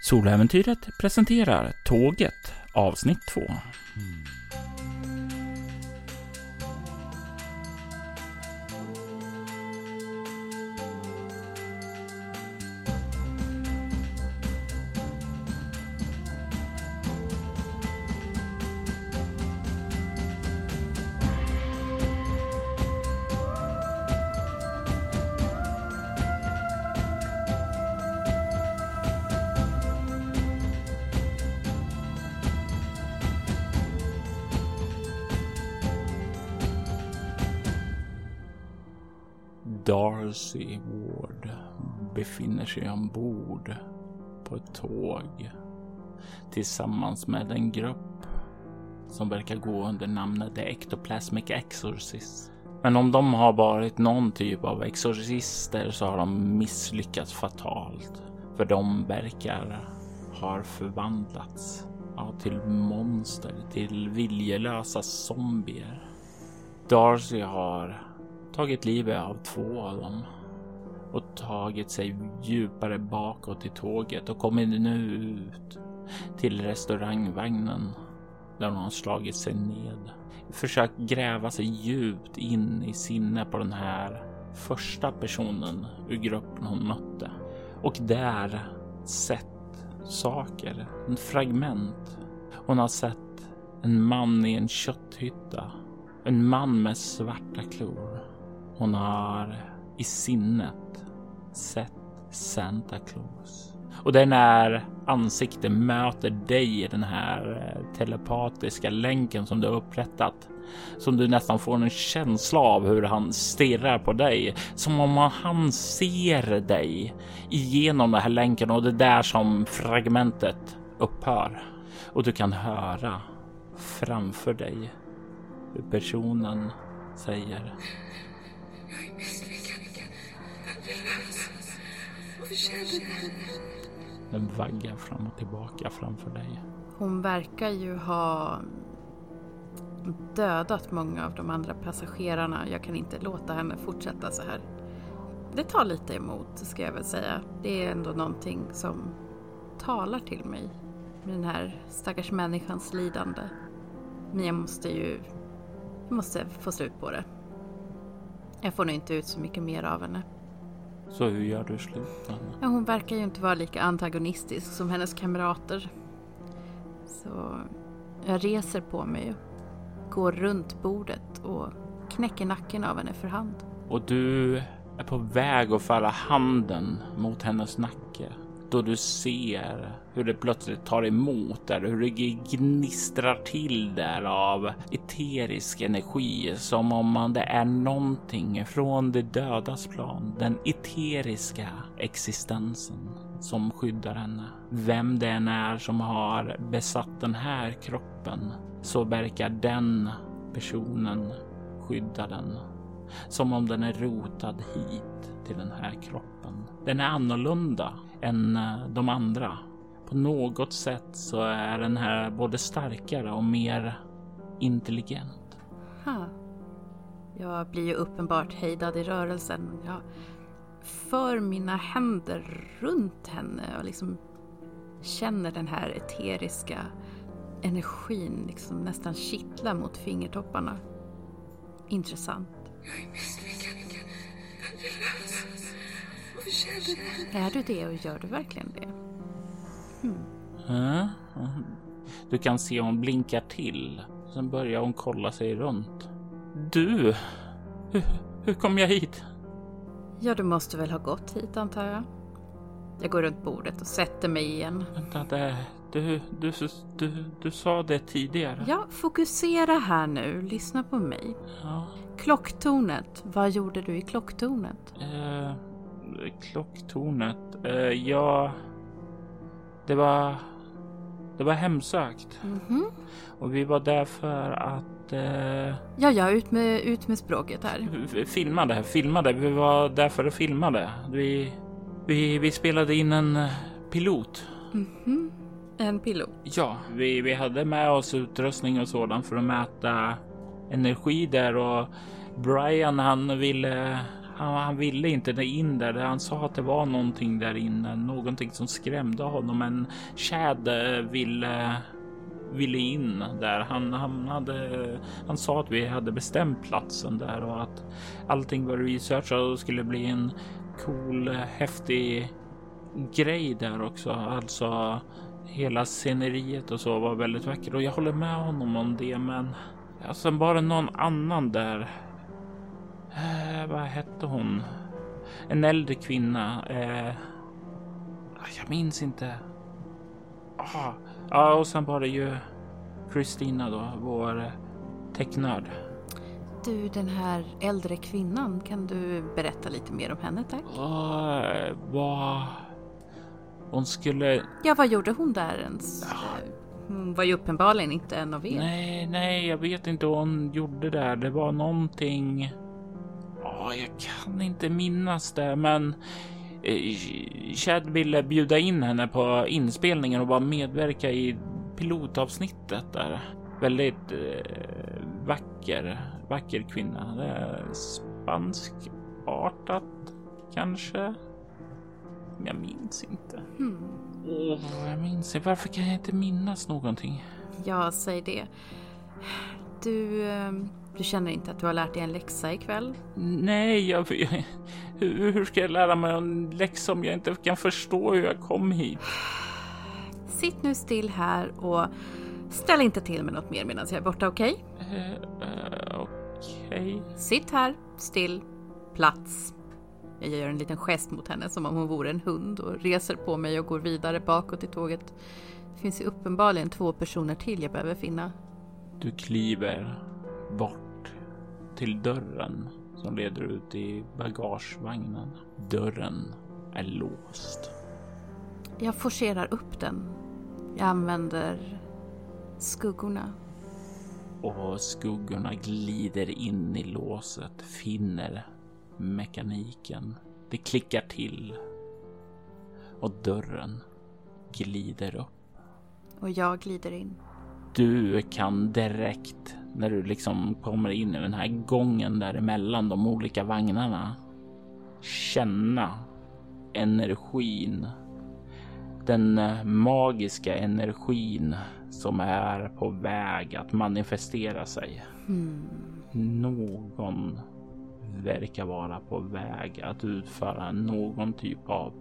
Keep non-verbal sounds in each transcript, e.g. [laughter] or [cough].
Soläventyret presenterar Tåget avsnitt 2. Befinner sig ombord på ett tåg tillsammans med en grupp som verkar gå under namnet The Ectoplasmic Exorcist. Men om de har varit någon typ av exorcister så har de misslyckats fatalt. För de verkar ha förvandlats ja, till monster, till viljelösa zombier. Darcy har tagit livet av två av dem och tagit sig djupare bakåt i tåget och kommit nu ut till restaurangvagnen där hon har slagit sig ned. Försökt gräva sig djupt in i sinne på den här första personen ur gruppen hon mötte och där sett saker, en fragment. Hon har sett en man i en kötthytta, en man med svarta klor hon har i sinnet sett Santa Claus. Och det är när ansiktet möter dig i den här eh, telepatiska länken som du har upprättat som du nästan får en känsla av hur han stirrar på dig. Som om han ser dig igenom den här länken och det är där som fragmentet upphör. Och du kan höra framför dig hur personen säger den vaggar fram och tillbaka framför dig. Hon verkar ju ha dödat många av de andra passagerarna. Jag kan inte låta henne fortsätta så här. Det tar lite emot ska jag väl säga. Det är ändå någonting som talar till mig med den här stackars människans lidande. Men jag måste ju jag måste få slut på det. Jag får nog inte ut så mycket mer av henne. Så hur gör du slut Ja, hon verkar ju inte vara lika antagonistisk som hennes kamrater. Så jag reser på mig och går runt bordet och knäcker nacken av henne för hand. Och du är på väg att föra handen mot hennes nacke då du ser hur det plötsligt tar emot där, hur det gnistrar till där av eterisk energi som om man det är någonting från det dödas plan, den eteriska existensen som skyddar henne. Vem det än är som har besatt den här kroppen så verkar den personen skydda den. Som om den är rotad hit till den här kroppen. Den är annorlunda än eh, de andra. På något sätt så är den här både starkare och mer intelligent. Ha. Jag blir ju uppenbart hejdad i rörelsen. Jag för mina händer runt henne och liksom känner den här eteriska energin liksom nästan kittla mot fingertopparna. Intressant. Jag är misslyckad. Är du det och gör du verkligen det? Hmm. Du kan se hon blinkar till. Sen börjar hon kolla sig runt. Du! Hur, hur kom jag hit? Ja, du måste väl ha gått hit antar jag. Jag går runt bordet och sätter mig igen. Vänta, det, du, du, du, du sa det tidigare. Ja, fokusera här nu. Lyssna på mig. Ja. Klocktornet. Vad gjorde du i klocktornet? Uh, klocktornet. Uh, ja, det var, det var hemsökt. Mm -hmm. Och vi var där för att... Uh, ja, ja, ut med, ut med språket här. Filmade, filmade. Vi var där för att filma det. Vi, vi, vi spelade in en pilot. Mm -hmm. En pilot? Ja, vi, vi hade med oss utrustning och sådant för att mäta energi där och Brian han ville han, han ville inte in där. Han sa att det var någonting där inne, någonting som skrämde honom. Men tjäd ville ville in där. Han, han, hade, han sa att vi hade bestämt platsen där och att allting var researchat och skulle bli en cool, häftig grej där också. Alltså hela sceneriet och så var väldigt vackert och jag håller med honom om det. Men alltså bara någon annan där. Eh, vad hette hon? En äldre kvinna. Eh, jag minns inte. Ah, ja, och sen var det ju Kristina då, vår tecknörd. Du, den här äldre kvinnan, kan du berätta lite mer om henne tack? Uh, vad... Hon skulle... Ja, vad gjorde hon där ens? Ja. Hon var ju uppenbarligen inte en av er. Nej, nej, jag vet inte vad hon gjorde där. Det var någonting... Oh, jag kan inte minnas det, men eh, Chad ville bjuda in henne på inspelningen och bara medverka i pilotavsnittet där. Väldigt eh, vacker, vacker kvinna. Det är spanskartat kanske. Jag minns inte. Mm. Oh, jag minns inte. Varför kan jag inte minnas någonting? Ja, säg det. Du, ehm, du känner inte att du har lärt dig en läxa ikväll? Nej, jag, hur, hur ska jag lära mig en läxa om jag inte kan förstå hur jag kom hit? Sitt nu still här och ställ inte till med något mer medan jag är borta, okej? Okay? Uh, uh, okej. Okay. Sitt här, still, plats. Jag gör en liten gest mot henne som om hon vore en hund och reser på mig och går vidare bakåt i tåget. Det finns ju uppenbarligen två personer till jag behöver finna. Du kliver bort till dörren som leder ut i bagagevagnen. Dörren är låst. Jag forcerar upp den. Jag använder skuggorna. Och skuggorna glider in i låset, finner mekaniken. Det klickar till och dörren glider upp. Och jag glider in. Du kan direkt när du liksom kommer in i den här gången däremellan de olika vagnarna känna energin. Den magiska energin som är på väg att manifestera sig. Mm. Någon verkar vara på väg att utföra någon typ av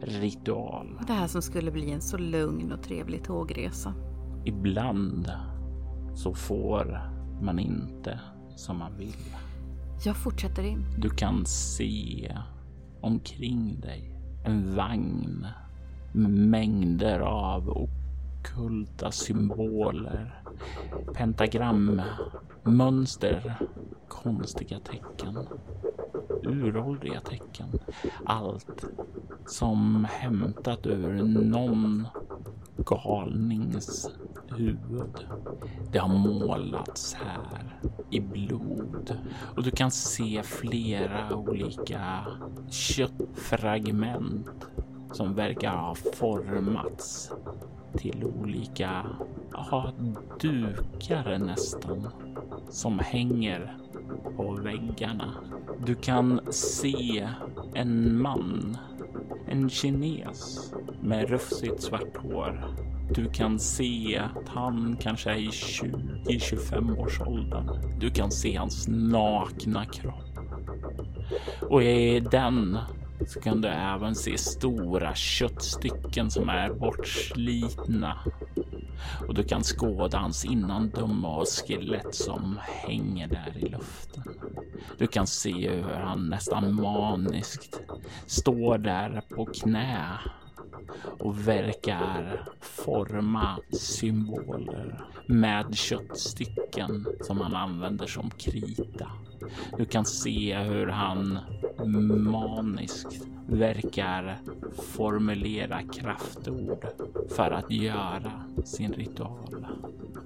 ritual. Det här som skulle bli en så lugn och trevlig tågresa. Ibland så får man inte som man vill. Jag fortsätter in. Du kan se omkring dig en vagn med mängder av okulta symboler, pentagrammönster, konstiga tecken, uråldriga tecken. Allt som hämtat ur någon galnings huvud. Det har målats här i blod och du kan se flera olika köttfragment som verkar ha formats till olika aha, dukar nästan som hänger på väggarna. Du kan se en man, en kines med rufsigt svart hår. Du kan se att han kanske är i 20-25 års åldern. Du kan se hans nakna kropp. Och i den så kan du även se stora köttstycken som är bortslitna. Och du kan skåda hans innandöme och skelett som hänger där i luften. Du kan se hur han nästan maniskt står där på knä och verkar forma symboler med köttstycken som han använder som krita. Du kan se hur han maniskt verkar formulera kraftord för att göra sin ritual.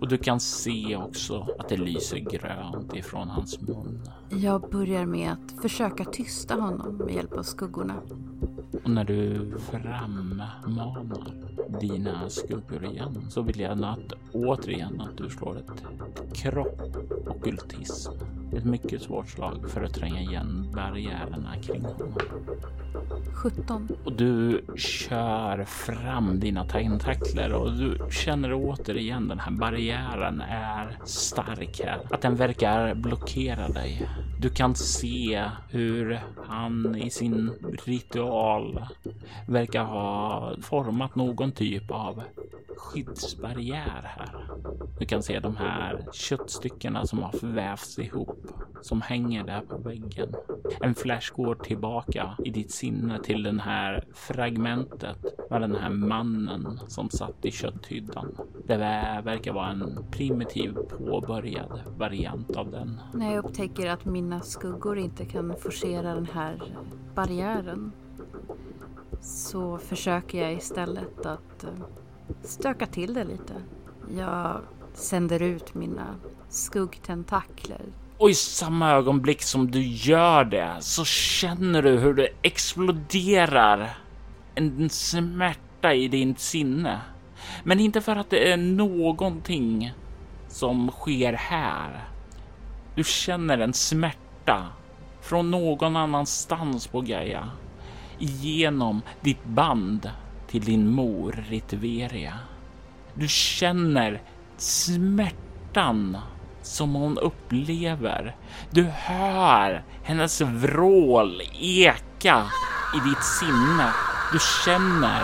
Och du kan se också att det lyser grönt ifrån hans mun. Jag börjar med att försöka tysta honom med hjälp av skuggorna. Och när du frammanar dina skuggor igen så vill jag att återigen att du slår ett kropp ockultism ett mycket svårt slag för att tränga igen barriärerna kring honom. 17. Och du kör fram dina tentakler och du känner återigen den här barriären är stark här. Att den verkar blockera dig. Du kan se hur han i sin ritual verkar ha format någon typ av skyddsbarriär här. Du kan se de här köttstyckena som har vävts ihop som hänger där på väggen. En flash går tillbaka i ditt sinne till den här fragmentet med den här mannen som satt i kötthyddan. Det verkar vara en primitiv påbörjad variant av den. När jag upptäcker att mina skuggor inte kan forcera den här barriären så försöker jag istället att eh, stöka till det lite. Jag sänder ut mina skuggtentakler. Och i samma ögonblick som du gör det så känner du hur det exploderar en smärta i din sinne. Men inte för att det är någonting som sker här. Du känner en smärta från någon annanstans på Gaia genom ditt band till din mor Ritveria. Du känner smärtan som hon upplever. Du hör hennes vrål eka i ditt sinne. Du känner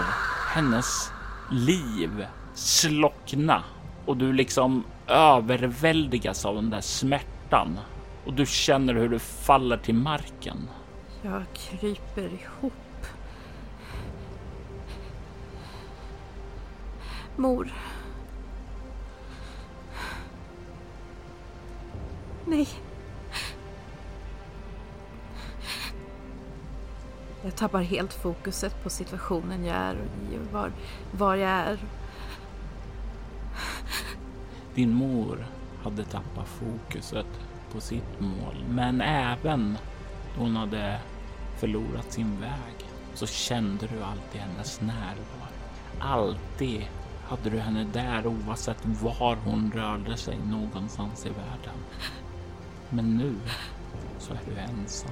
hennes liv slockna och du liksom överväldigas av den där smärtan och du känner hur du faller till marken. Jag kryper ihop. Mor. Nej. Jag tappar helt fokuset på situationen jag är i och var, var jag är. Din mor hade tappat fokuset på sitt mål, men även då hon hade förlorat sin väg så kände du alltid hennes närvaro. Alltid hade du henne där oavsett var hon rörde sig någonstans i världen. Men nu så är du ensam.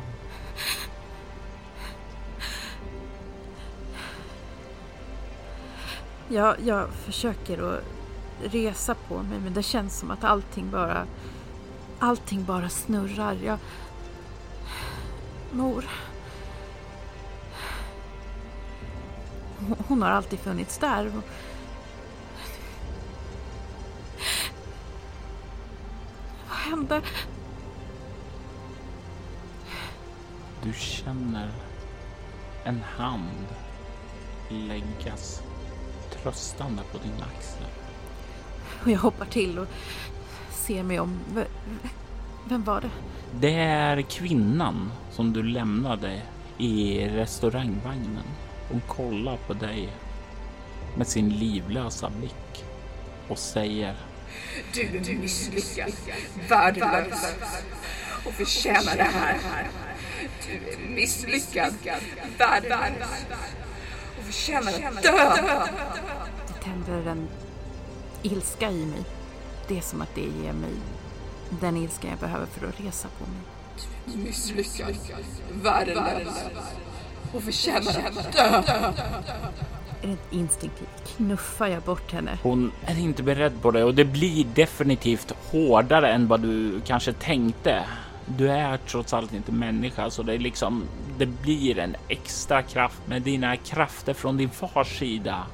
Jag, jag försöker att resa på mig men det känns som att allting bara allting bara snurrar. Jag... Mor. Hon har alltid funnits där. Vad hände? Du känner en hand läggas tröstande på din axel. Och jag hoppar till och ser mig om. V- Vem var det? Det är kvinnan som du lämnade i restaurangvagnen. Hon kollar på dig med sin livlösa blick och säger Du är misslyckad, värdelös och förtjänar det här. Du är misslyckad, värdelös och förtjänar att dö. Det tänder en ilska i mig. Det är som att det ger mig den ilska jag behöver för att resa på mig. Misslyckad, värdelös och förtjänar att dö. Rent instinktivt knuffar jag bort henne. hon är inte beredd på det och det blir definitivt hårdare än vad du kanske tänkte. Du är trots allt inte människa så det är liksom det blir en extra kraft med dina krafter från din fars sida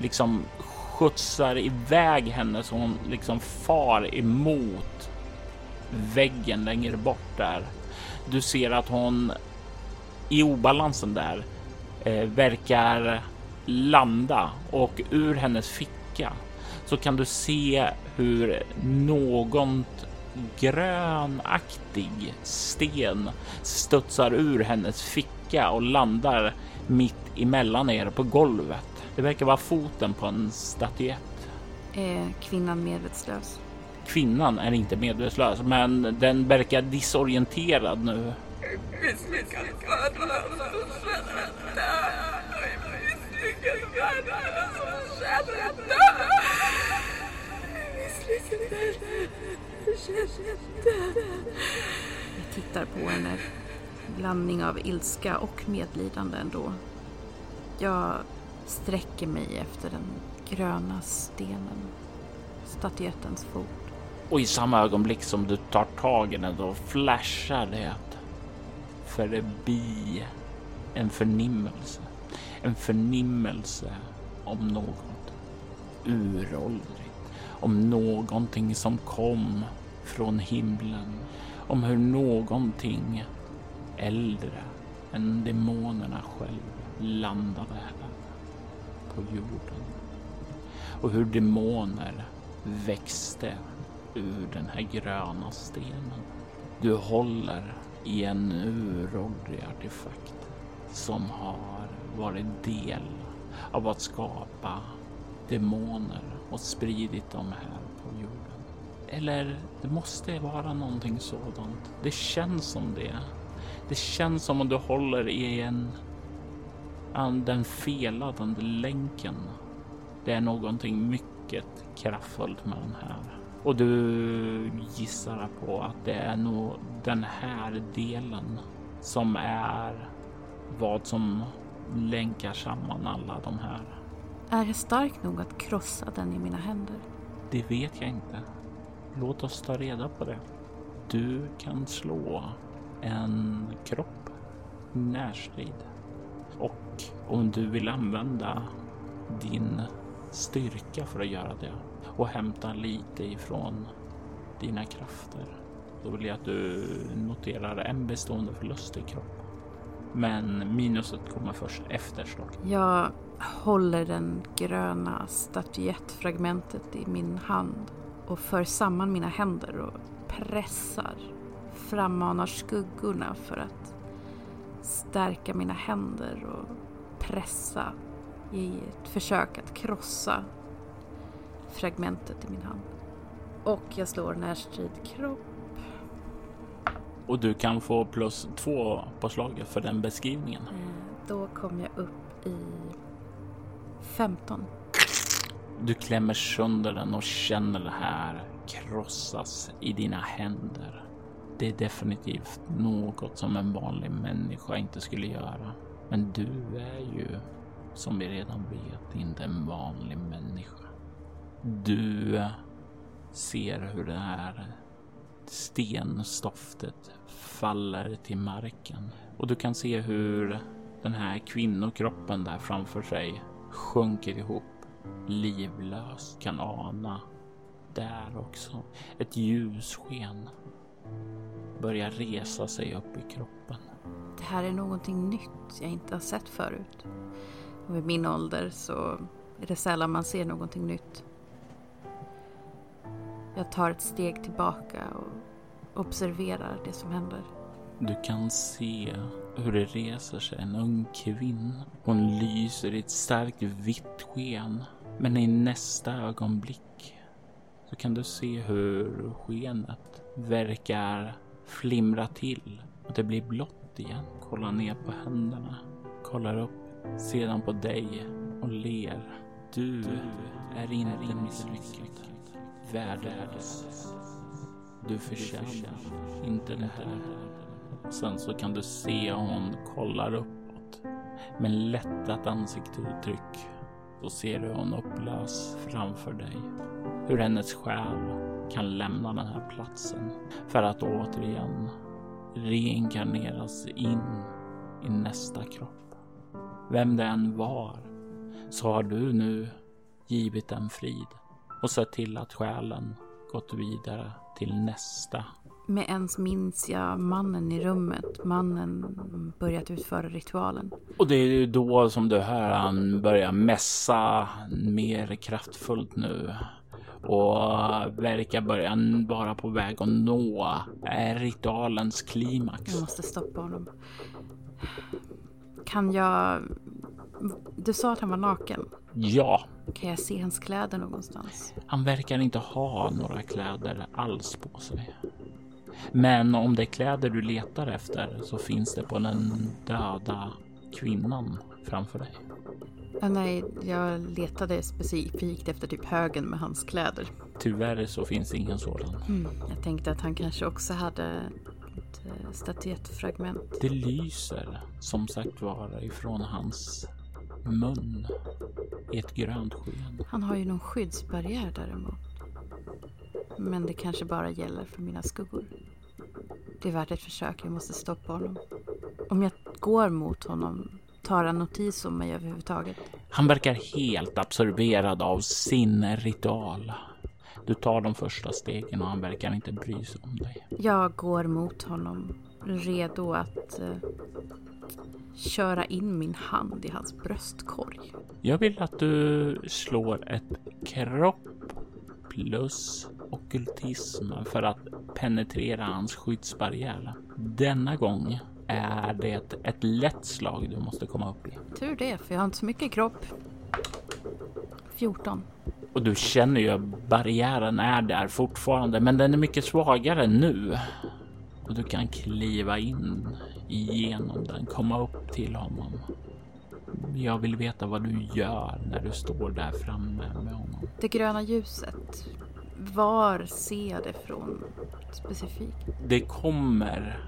liksom skjutsar iväg henne så hon liksom far emot väggen längre bort där. Du ser att hon i obalansen där eh, verkar landa och ur hennes ficka så kan du se hur något grönaktig sten studsar ur hennes ficka och landar mitt emellan er på golvet. Det verkar vara foten på en statyett. Är kvinnan medvetslös? Kvinnan är inte medvetslös, men den verkar disorienterad nu. Misslyckad, värdelös och förtjänar att dö. Misslyckad, värdelös och förtjänar att dö. Misslyckad, värdelös och jag tittar på henne. Blandning av ilska och medlidande ändå. Jag sträcker mig efter den gröna stenen. Statyettens fot. Och i samma ögonblick som du tar tag i den då flashar det förbi en förnimmelse. En förnimmelse om något uråldrigt. Om någonting som kom från himlen. Om hur någonting äldre än demonerna själv landade här på jorden. Och hur demoner växte ur den här gröna stenen. Du håller i en uråldrig artefakt som har varit del av att skapa demoner och spridit dem här på jorden. Eller det måste vara någonting sådant. Det känns som det. Det känns som om du håller i en den felande länken. Det är någonting mycket kraftfullt med den här. Och du gissar på att det är nog den här delen som är vad som länkar samman alla de här. Är jag stark nog att krossa den i mina händer? Det vet jag inte. Låt oss ta reda på det. Du kan slå en kropp närstrid. Och om du vill använda din styrka för att göra det och hämta lite ifrån dina krafter. Då vill jag att du noterar en bestående förlust i kropp. Men minuset kommer först efter slaget. Jag håller den gröna statyettfragmentet i min hand och för samman mina händer och pressar. Frammanar skuggorna för att stärka mina händer och pressa i ett försök att krossa fragmentet i min hand. Och jag slår närstrid kropp. Och du kan få plus två på slaget för den beskrivningen. Eh, då kom jag upp i 15. Du klämmer sönder den och känner det här krossas i dina händer. Det är definitivt något som en vanlig människa inte skulle göra. Men du är ju, som vi redan vet, inte en vanlig människa. Du ser hur det här stenstoftet faller till marken och du kan se hur den här kvinnokroppen där framför sig sjunker ihop livlös kan ana där också ett ljussken börjar resa sig upp i kroppen. Det här är någonting nytt jag inte har sett förut. Och vid min ålder så är det sällan man ser någonting nytt. Jag tar ett steg tillbaka och observerar det som händer. Du kan se hur det reser sig en ung kvinna. Hon lyser i ett starkt vitt sken. Men i nästa ögonblick så kan du se hur skenet verkar flimra till och det blir blått igen. Kollar ner på händerna, kollar upp, sedan på dig och ler. Du är inte misslyckad värdelös. Du förtjänar inte det här. Sen så kan du se hon kollar uppåt med lättat ansiktsuttryck. Då ser du hon upplös framför dig. Hur hennes själ kan lämna den här platsen för att återigen reinkarneras in i nästa kropp. Vem det än var så har du nu givit den frid och sett till att själen gått vidare till nästa. Med ens minns jag mannen i rummet. Mannen börjat utföra ritualen. Och det är ju då som du hör han börjar mässa mer kraftfullt nu. Och verkar börja vara på väg att nå ritualens klimax. Jag måste stoppa honom. Kan jag... Du sa att han var naken. Ja. Kan jag se hans kläder någonstans? Han verkar inte ha några kläder alls på sig. Men om det är kläder du letar efter så finns det på den döda kvinnan framför dig. Ja, nej, jag letade specifikt efter typ högen med hans kläder. Tyvärr så finns det ingen sådan. Mm, jag tänkte att han kanske också hade ett eh, statyettfragment. Det lyser som sagt vara ifrån hans mun i ett grönt sken. Han har ju någon skyddsbarriär däremot. Men det kanske bara gäller för mina skuggor. Det är värt ett försök, jag måste stoppa honom. Om jag går mot honom, tar han notis om mig överhuvudtaget? Han verkar helt absorberad av sin ritual. Du tar de första stegen och han verkar inte bry sig om dig. Jag går mot honom, redo att eh, köra in min hand i hans bröstkorg. Jag vill att du slår ett kropp plus okultism för att penetrera hans skyddsbarriär. Denna gång är det ett lätt slag du måste komma upp i. Tur det, för jag har inte så mycket kropp. 14. Och du känner ju att barriären är där fortfarande, men den är mycket svagare nu. Och du kan kliva in igenom den, komma upp till honom. Jag vill veta vad du gör när du står där framme med honom. Det gröna ljuset. Var ser jag det från specifikt? Det kommer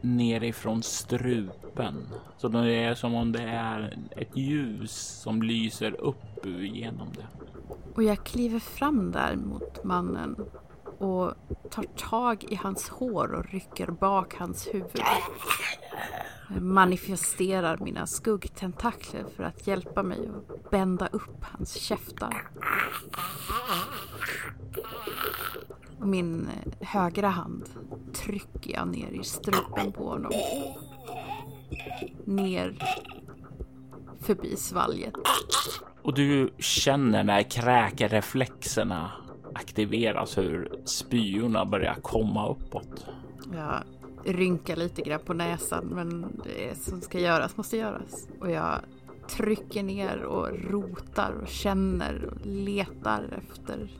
nerifrån strupen. Så det är som om det är ett ljus som lyser upp genom det. Och jag kliver fram där mot mannen och tar tag i hans hår och rycker bak hans huvud. Manifesterar mina skuggtentakler för att hjälpa mig att bända upp hans käftar. Min högra hand trycker jag ner i strupen på honom. Ner förbi svalget. Och du känner när kräkreflexerna aktiveras hur spyorna börjar komma uppåt. Jag rynkar lite grann på näsan men det som ska göras måste göras. Och jag trycker ner och rotar och känner och letar efter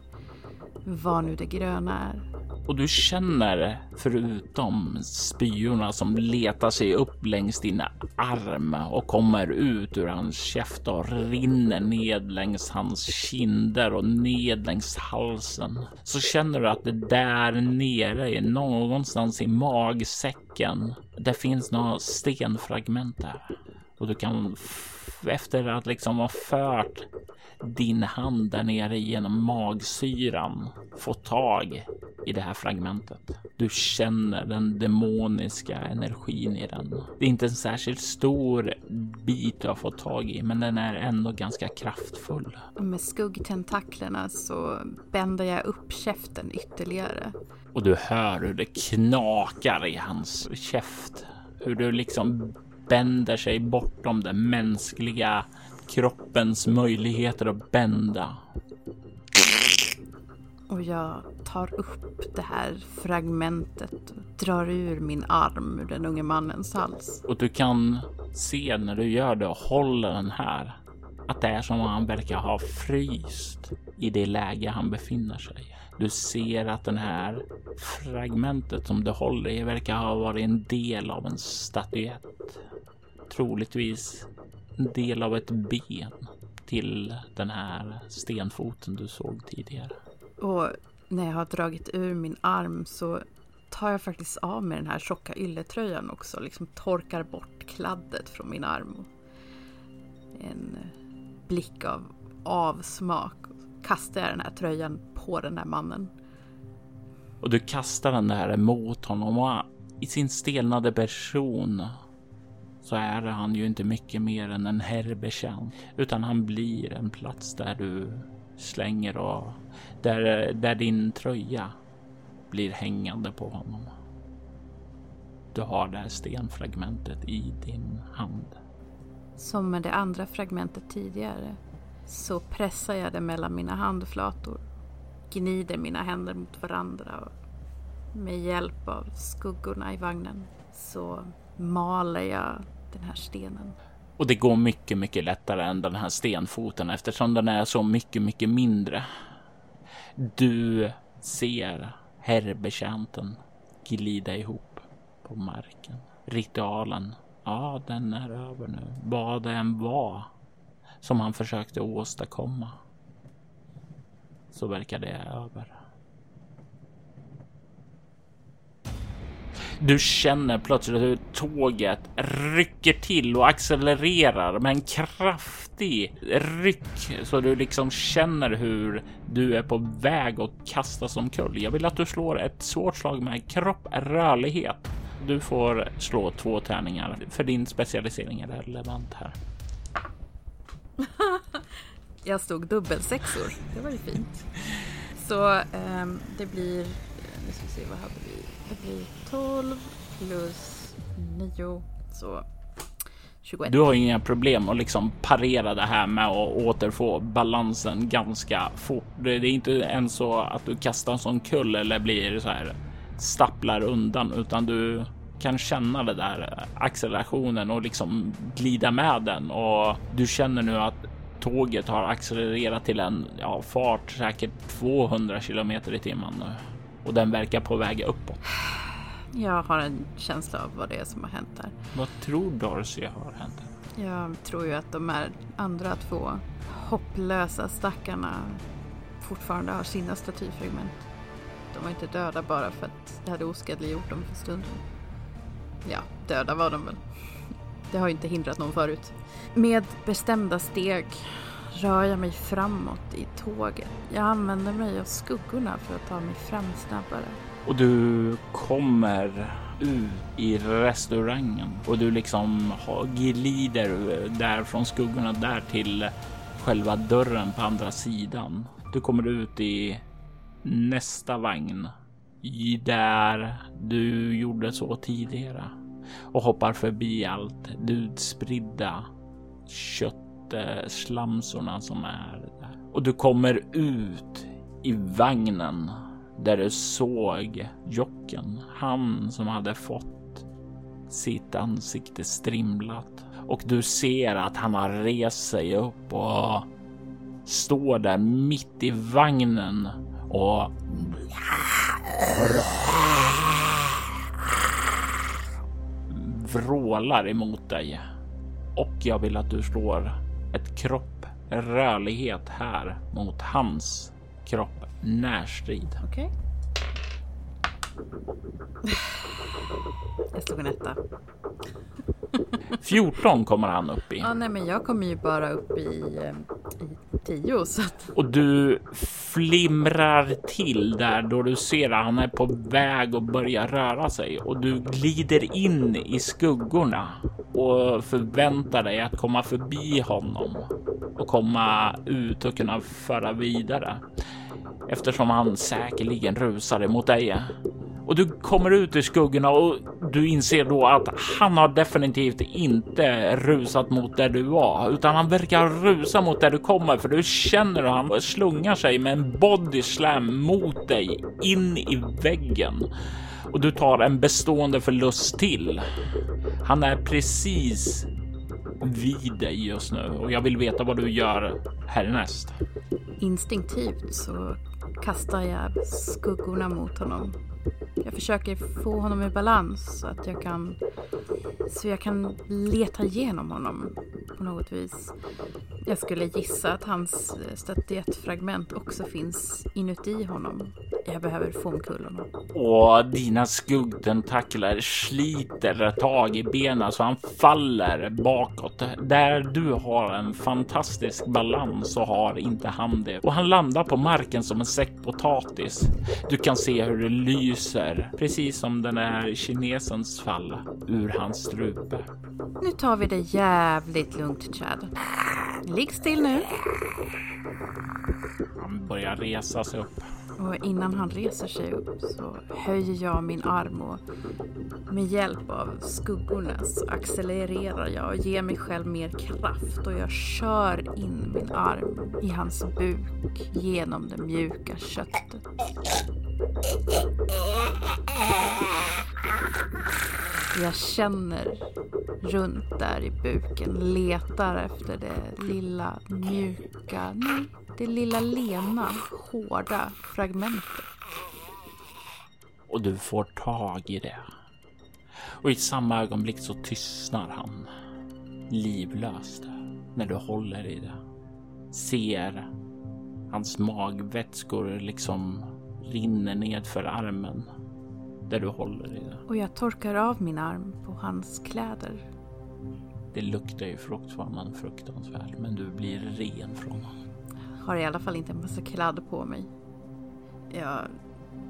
vad nu det gröna är. Och du känner förutom spyorna som letar sig upp längs din arm och kommer ut ur hans käft och rinner ned längs hans kinder och ned längs halsen. Så känner du att det där nere någonstans i magsäcken. Det finns några stenfragment där och du kan efter att liksom ha fört din hand där nere genom magsyran få tag i det här fragmentet. Du känner den demoniska energin i den. Det är inte en särskilt stor bit du har fått tag i, men den är ändå ganska kraftfull. Och med skuggtentaklerna så bänder jag upp käften ytterligare. Och du hör hur det knakar i hans käft. Hur du liksom bänder sig bortom den mänskliga kroppens möjligheter att bända. Och jag tar upp det här fragmentet och drar ur min arm ur den unge mannens hals. Och du kan se när du gör det och håller den här att det är som om han verkar ha fryst i det läge han befinner sig. Du ser att den här fragmentet som du håller i verkar ha varit en del av en statyett. Troligtvis en del av ett ben till den här stenfoten du såg tidigare. Och när jag har dragit ur min arm så tar jag faktiskt av mig den här tjocka ylletröjan också. Liksom torkar bort kladdet från min arm. En blick av avsmak. Kastar jag den här tröjan på den där mannen. Och du kastar den där mot honom och i sin stelnade person så är han ju inte mycket mer än en herrbetjänt, utan han blir en plats där du slänger och där, där din tröja blir hängande på honom. Du har det här stenfragmentet i din hand. Som med det andra fragmentet tidigare så pressar jag det mellan mina handflator, gnider mina händer mot varandra och med hjälp av skuggorna i vagnen så maler jag den här stenen. Och det går mycket, mycket lättare än den här stenfoten eftersom den är så mycket, mycket mindre. Du ser herrbetjänten glida ihop på marken. Ritualen, ja, den är över nu. Vad det än var som han försökte åstadkomma. så verkar det över. Du känner plötsligt hur tåget rycker till och accelererar med en kraftig ryck så du liksom känner hur du är på väg att kastas omkull. Jag vill att du slår ett svårt slag med kropp, rörlighet. Du får slå två tärningar för din specialisering är relevant här. [laughs] Jag stod dubbelsexor. Det var ju fint. Så um, det blir, nu ska vi se vad hade vi? Det blir 12 plus 9 så 21. Du har inga problem att liksom parera det här med att återfå balansen ganska fort. Det är inte ens så att du kastar en sån kull eller blir så här stapplar undan, utan du kan känna det där accelerationen och liksom glida med den och du känner nu att tåget har accelererat till en ja, fart säkert 200 kilometer i timmen nu och den verkar på väg uppåt. Jag har en känsla av vad det är som har hänt här. Vad tror Darcy har hänt? Jag tror ju att de här andra två hopplösa stackarna fortfarande har sina statyfragment. De var inte döda bara för att det hade oskadliggjort dem för stunden. Ja, döda var de väl. Det har ju inte hindrat någon förut. Med bestämda steg rör jag mig framåt i tåget. Jag använder mig av skuggorna för att ta mig fram snabbare. Och du kommer ut i restaurangen och du liksom glider där från skuggorna där till själva dörren på andra sidan. Du kommer ut i nästa vagn i där du gjorde så tidigare och hoppar förbi allt det utspridda Eh, slamsorna som är där. Och du kommer ut i vagnen där du såg Jocken, han som hade fått sitt ansikte strimlat och du ser att han har rest sig upp och står där mitt i vagnen och vrålar emot dig. Och jag vill att du slår ett kropp rörlighet här mot hans kropp närstrid. Okej. Okay. Jag slog en etta. 14 kommer han upp i. Ja, nej, men jag kommer ju bara upp i, eh, i 10. Så att... Och du flimrar till där då du ser att han är på väg att börja röra sig och du glider in i skuggorna och förväntar dig att komma förbi honom och komma ut och kunna föra vidare. Eftersom han säkerligen rusade mot dig. Och du kommer ut i skuggorna och du inser då att han har definitivt inte rusat mot där du var, utan han verkar rusa mot där du kommer, för du känner hur han slungar sig med en body slam mot dig in i väggen och du tar en bestående förlust till. Han är precis vid dig just nu och jag vill veta vad du gör härnäst. Instinktivt så kastar jag skuggorna mot honom jag försöker få honom i balans så att jag kan, så jag kan leta igenom honom på något vis. Jag skulle gissa att hans statyettfragment också finns inuti honom. Jag behöver få omkull honom. Och dina skuggtentakler sliter tag i benen så han faller bakåt. Där du har en fantastisk balans så har inte han det. Och han landar på marken som en säck potatis. Du kan se hur det lyser, precis som den här kinesens fall, ur hans strupe. Nu tar vi det jävligt lugnt, Chad. Ligg still nu. Han börjar resa sig upp. Och innan han reser sig upp så höjer jag min arm och med hjälp av skuggorna så accelererar jag och ger mig själv mer kraft och jag kör in min arm i hans buk genom det mjuka köttet. Jag känner runt där i buken, letar efter det lilla mjuka, nej, det lilla lena, hårda fragmentet. Och du får tag i det. Och i samma ögonblick så tystnar han livlöst när du håller i det. Ser Hans magvätskor liksom rinner ned för armen där du håller i det. Och jag torkar av min arm på hans kläder. Det luktar ju fortfarande fruktansvärt, men du blir ren från honom. Har i alla fall inte en massa kladd på mig. Jag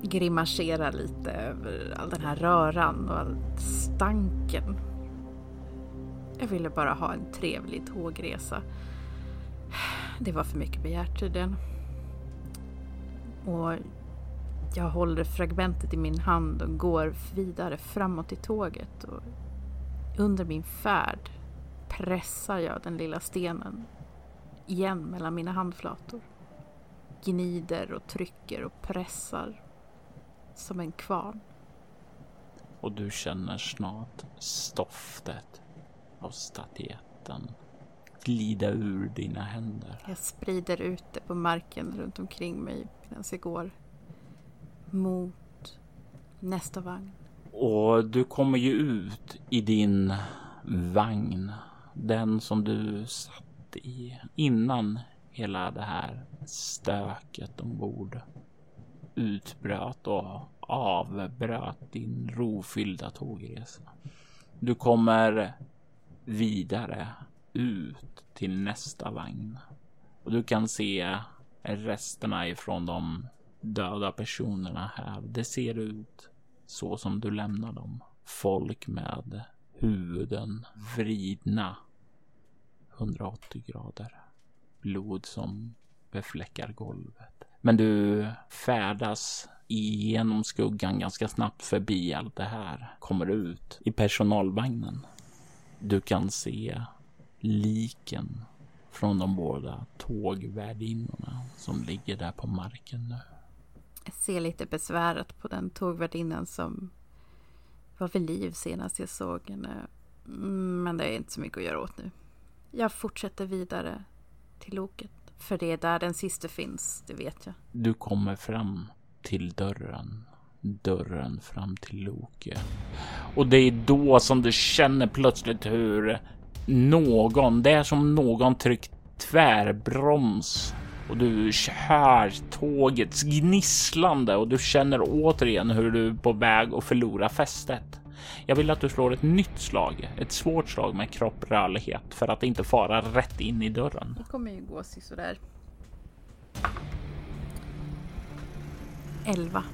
grimaserar lite över all den här röran och all stanken. Jag ville bara ha en trevlig tågresa. Det var för mycket begärt tydligen. Och jag håller fragmentet i min hand och går vidare framåt i tåget. Och under min färd pressar jag den lilla stenen igen mellan mina handflator. Gnider och trycker och pressar som en kvarn. Och du känner snart stoftet av statyetten glida ur dina händer. Jag sprider ut det på marken runt omkring mig medan jag går mot nästa vagn. Och du kommer ju ut i din vagn. Den som du satt i innan hela det här stöket ombord utbröt och avbröt din rofyllda tågresa. Du kommer vidare ut till nästa vagn och du kan se resterna ifrån de döda personerna här. Det ser ut så som du lämnar dem. Folk med huvuden vridna 180 grader. Blod som befläckar golvet. Men du färdas genom skuggan ganska snabbt förbi allt det här. Kommer ut i personalvagnen. Du kan se liken från de båda tågvärdinnorna som ligger där på marken nu. Jag ser lite besvärat på den tågvärdinnan som var vid liv senast jag såg henne. Mm, men det är inte så mycket att göra åt nu. Jag fortsätter vidare till loket. För det är där den sista finns, det vet jag. Du kommer fram till dörren. Dörren fram till Loke. Och det är då som du känner plötsligt hur någon, det är som någon tryckt tvärbroms och du hör tågets gnisslande och du känner återigen hur du är på väg att förlora fästet. Jag vill att du slår ett nytt slag, ett svårt slag med kropprörlighet för att inte fara rätt in i dörren. Det kommer ju gå sådär. 11.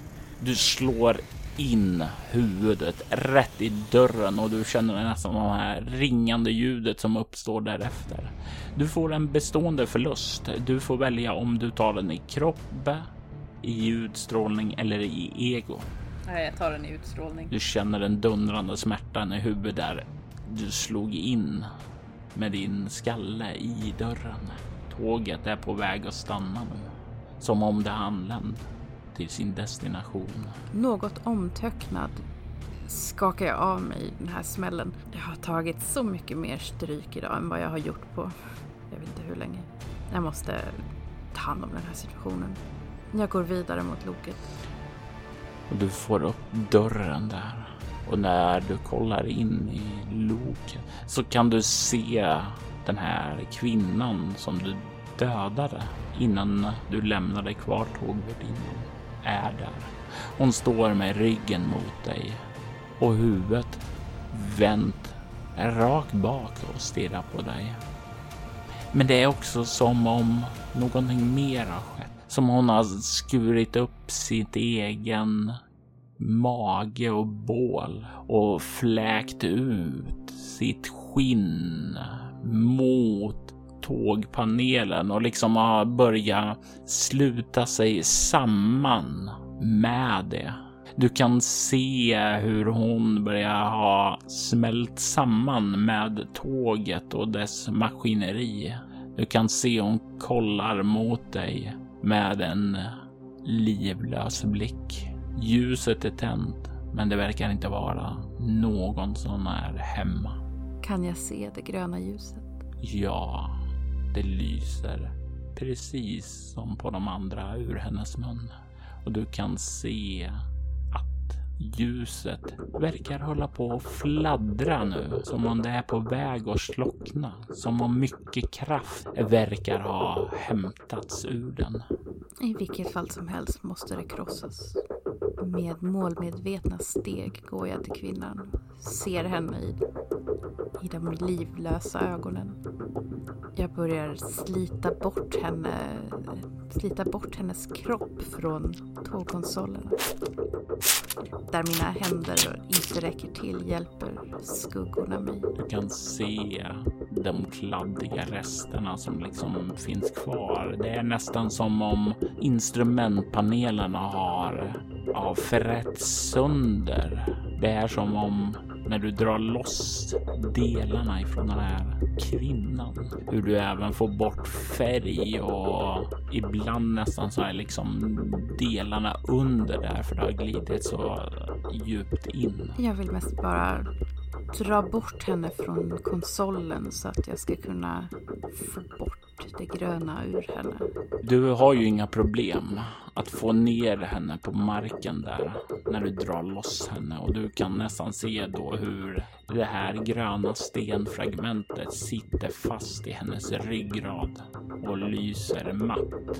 Du slår in huvudet rätt i dörren och du känner nästan det här ringande ljudet som uppstår därefter. Du får en bestående förlust. Du får välja om du tar den i kropp, i utstrålning eller i ego. Nej, jag tar den i utstrålning. Du känner den dundrande smärtan i huvudet där du slog in med din skalle i dörren. Tåget är på väg att stanna nu, som om det anlänt till sin destination. Något omtöcknad skakar jag av mig den här smällen. Jag har tagit så mycket mer stryk idag än vad jag har gjort på jag vet inte hur länge. Jag måste ta hand om den här situationen. Jag går vidare mot loket. Och du får upp dörren där. Och när du kollar in i loket så kan du se den här kvinnan som du dödade innan du lämnade kvar tågvärdinnan är där. Hon står med ryggen mot dig och huvudet vänt rakt bak och stirrar på dig. Men det är också som om någonting mer har skett. Som hon har skurit upp sitt egen mage och bål och fläkt ut sitt skinn mot tågpanelen och liksom har börjat sluta sig samman med det. Du kan se hur hon börjar ha smält samman med tåget och dess maskineri. Du kan se hon kollar mot dig med en livlös blick. Ljuset är tänt, men det verkar inte vara någon som är hemma. Kan jag se det gröna ljuset? Ja, det lyser precis som på de andra ur hennes mun och du kan se ljuset verkar hålla på att fladdra nu, som om det är på väg att slockna. Som om mycket kraft verkar ha hämtats ur den. I vilket fall som helst måste det krossas. Med målmedvetna steg går jag till kvinnan. Ser henne i, i de livlösa ögonen. Jag börjar slita bort henne, slita bort hennes kropp från tågkonsolerna. Där mina händer inte räcker till hjälper skuggorna mig. Du kan se de kladdiga resterna som liksom finns kvar. Det är nästan som om instrumentpanelerna har ja, förrätts sönder. Det är som om när du drar loss delarna ifrån den här kvinnan. Hur du även får bort färg och ibland nästan så här liksom delarna under där för det har glidit så djupt in. Jag vill mest bara dra bort henne från konsolen så att jag ska kunna få bort det gröna ur henne. Du har ju inga problem att få ner henne på marken där när du drar loss henne och du kan nästan se då hur det här gröna stenfragmentet sitter fast i hennes ryggrad och lyser matt.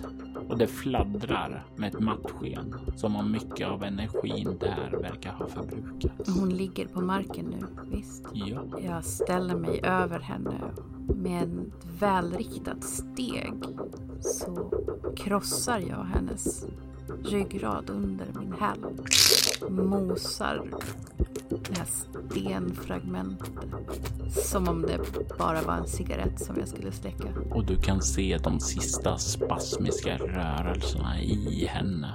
Och det fladdrar med ett matt sken som om mycket av energin där verkar ha förbrukats. Hon ligger på marken nu, visst? Ja, Jag ställer mig över henne med ett välriktat steg så krossar jag hennes ryggrad under min häl. Mosar det här stenfragmentet som om det bara var en cigarett som jag skulle släcka. och du kan se de sista spasmiska rörelserna i henne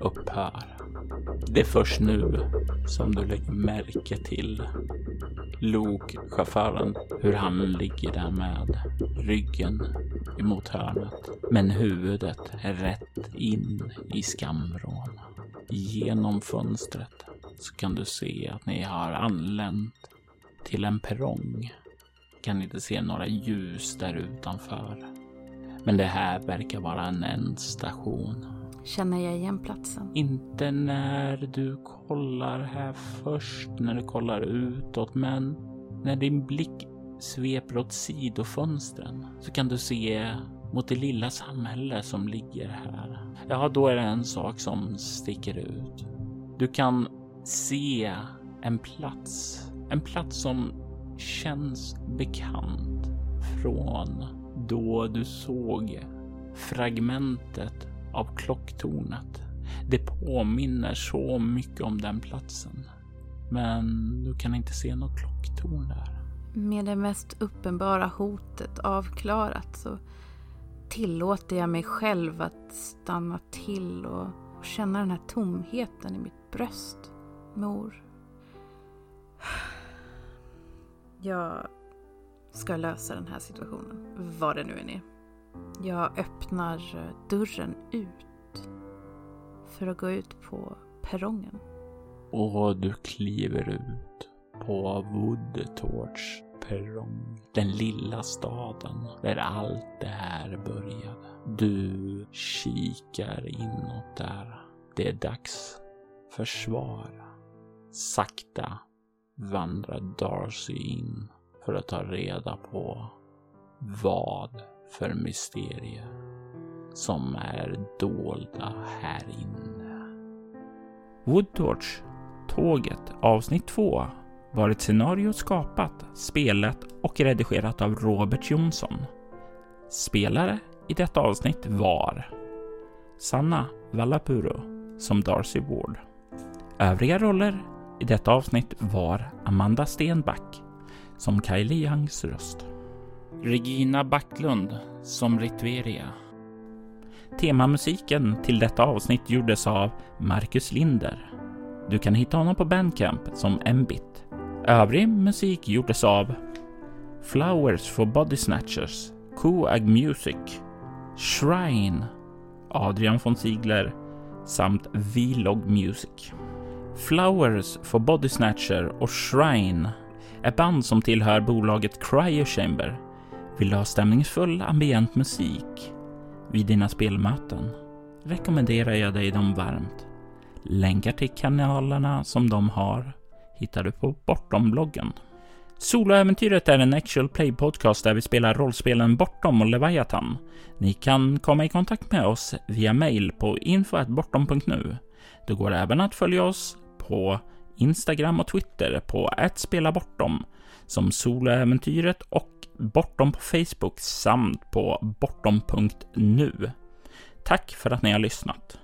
upphöra. Det är först nu som du lägger märke till lokchauffören, hur han ligger där med ryggen emot hörnet. Men huvudet är rätt in i skamvrån. Genom fönstret så kan du se att ni har anlänt till en perrong. Kan inte se några ljus där utanför. Men det här verkar vara en ändstation. Känner jag igen platsen? Inte när du kollar här först, när du kollar utåt, men när din blick sveper åt sidofönstren så kan du se mot det lilla samhälle som ligger här. Ja, då är det en sak som sticker ut. Du kan se en plats, en plats som känns bekant från då du såg fragmentet av klocktornet. Det påminner så mycket om den platsen. Men du kan inte se något klocktorn där. Med det mest uppenbara hotet avklarat så tillåter jag mig själv att stanna till och, och känna den här tomheten i mitt bröst. Mor. Jag ska lösa den här situationen, vad det nu än är. Jag öppnar eh, dörren ut för att gå ut på perrongen. Och du kliver ut på Woodtorch perrong. Den lilla staden där allt det här började. Du kikar inåt där. Det är dags för svar. Sakta vandrar Darcy in för att ta reda på vad för mysterier som är dolda här inne. Woodtorch, Tåget, avsnitt 2 var ett scenario skapat, spelat och redigerat av Robert Jonsson. Spelare i detta avsnitt var Sanna Vallapuro som Darcy Ward. Övriga roller i detta avsnitt var Amanda Stenback som Kylie Youngs röst. Regina Backlund som Ritveria. Temamusiken till detta avsnitt gjordes av Marcus Linder. Du kan hitta honom på Bandcamp som Mbit. Övrig musik gjordes av Flowers for Body Snatchers, Coag Music, Shrine, Adrian von Ziegler samt Vlog Music. Flowers for Body Snatcher och Shrine är band som tillhör bolaget Cryo Chamber. Vill du ha stämningsfull ambient musik vid dina spelmöten rekommenderar jag dig dem varmt. Länkar till kanalerna som de har hittar du på Bortom-bloggen. Soloäventyret är en actual play podcast där vi spelar rollspelen Bortom och Leviathan. Ni kan komma i kontakt med oss via mail på info.bortom.nu. Det går även att följa oss på Instagram och Twitter på @spelabortom som Soloäventyret och Bortom på Facebook samt på bortom.nu. Tack för att ni har lyssnat.